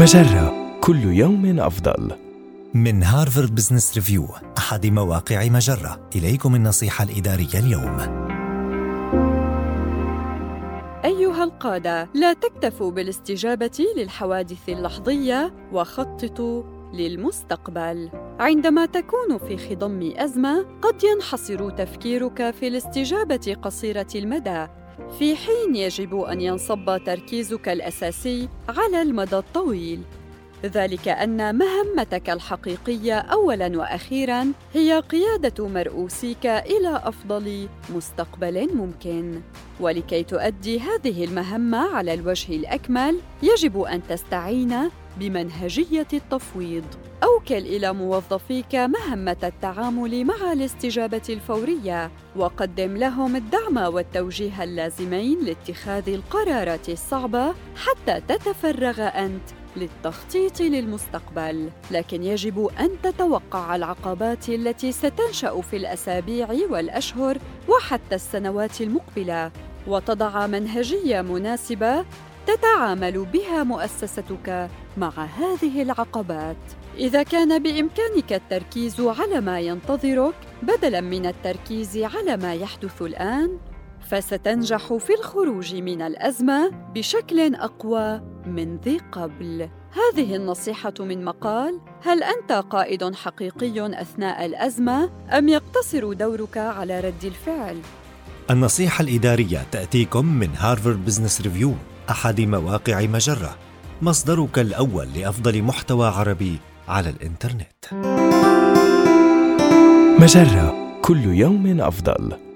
مجرة كل يوم أفضل. من هارفارد بزنس ريفيو أحد مواقع مجرة إليكم النصيحة الإدارية اليوم أيها القادة، لا تكتفوا بالاستجابة للحوادث اللحظية وخططوا للمستقبل. عندما تكون في خضم أزمة، قد ينحصر تفكيرك في الاستجابة قصيرة المدى، في حين يجب أن ينصب تركيزك الأساسي على المدى الطويل. ذلك أن مهمتك الحقيقية اولا وأخيرا هي قيادة مرؤوسيك إلى أفضل مستقبل ممكن ولكي تؤدي هذه المهمة على الوجه الأكمل يجب أن تستعين بمنهجية التفويض اوكل إلى موظفيك مهمة التعامل مع الاستجابة الفورية. وقدم لهم الدعم والتوجيه اللازمين لاتخاذ القرارات الصعبة حتى تتفرغ أنت للتخطيط للمستقبل. لكن يجب أن تتوقع العقبات التي ستنشأ في الأسابيع والأشهر وحتى السنوات المقبلة. وتضع منهجية مناسبة تتعامل بها مؤسستك مع هذه العقبات. إذا كان بإمكانك التركيز على ما ينتظرك بدلا من التركيز على ما يحدث الآن فستنجح في الخروج من الأزمة بشكل أقوى من ذي قبل. هذه النصيحة من مقال هل أنت قائد حقيقي أثناء الأزمة أم يقتصر دورك على رد الفعل؟ النصيحة الإدارية تأتيكم من هارفارد بزنس ريفيو أحد مواقع مجرة مصدرك الأول لأفضل محتوى عربي على الإنترنت مجرة كل يوم أفضل.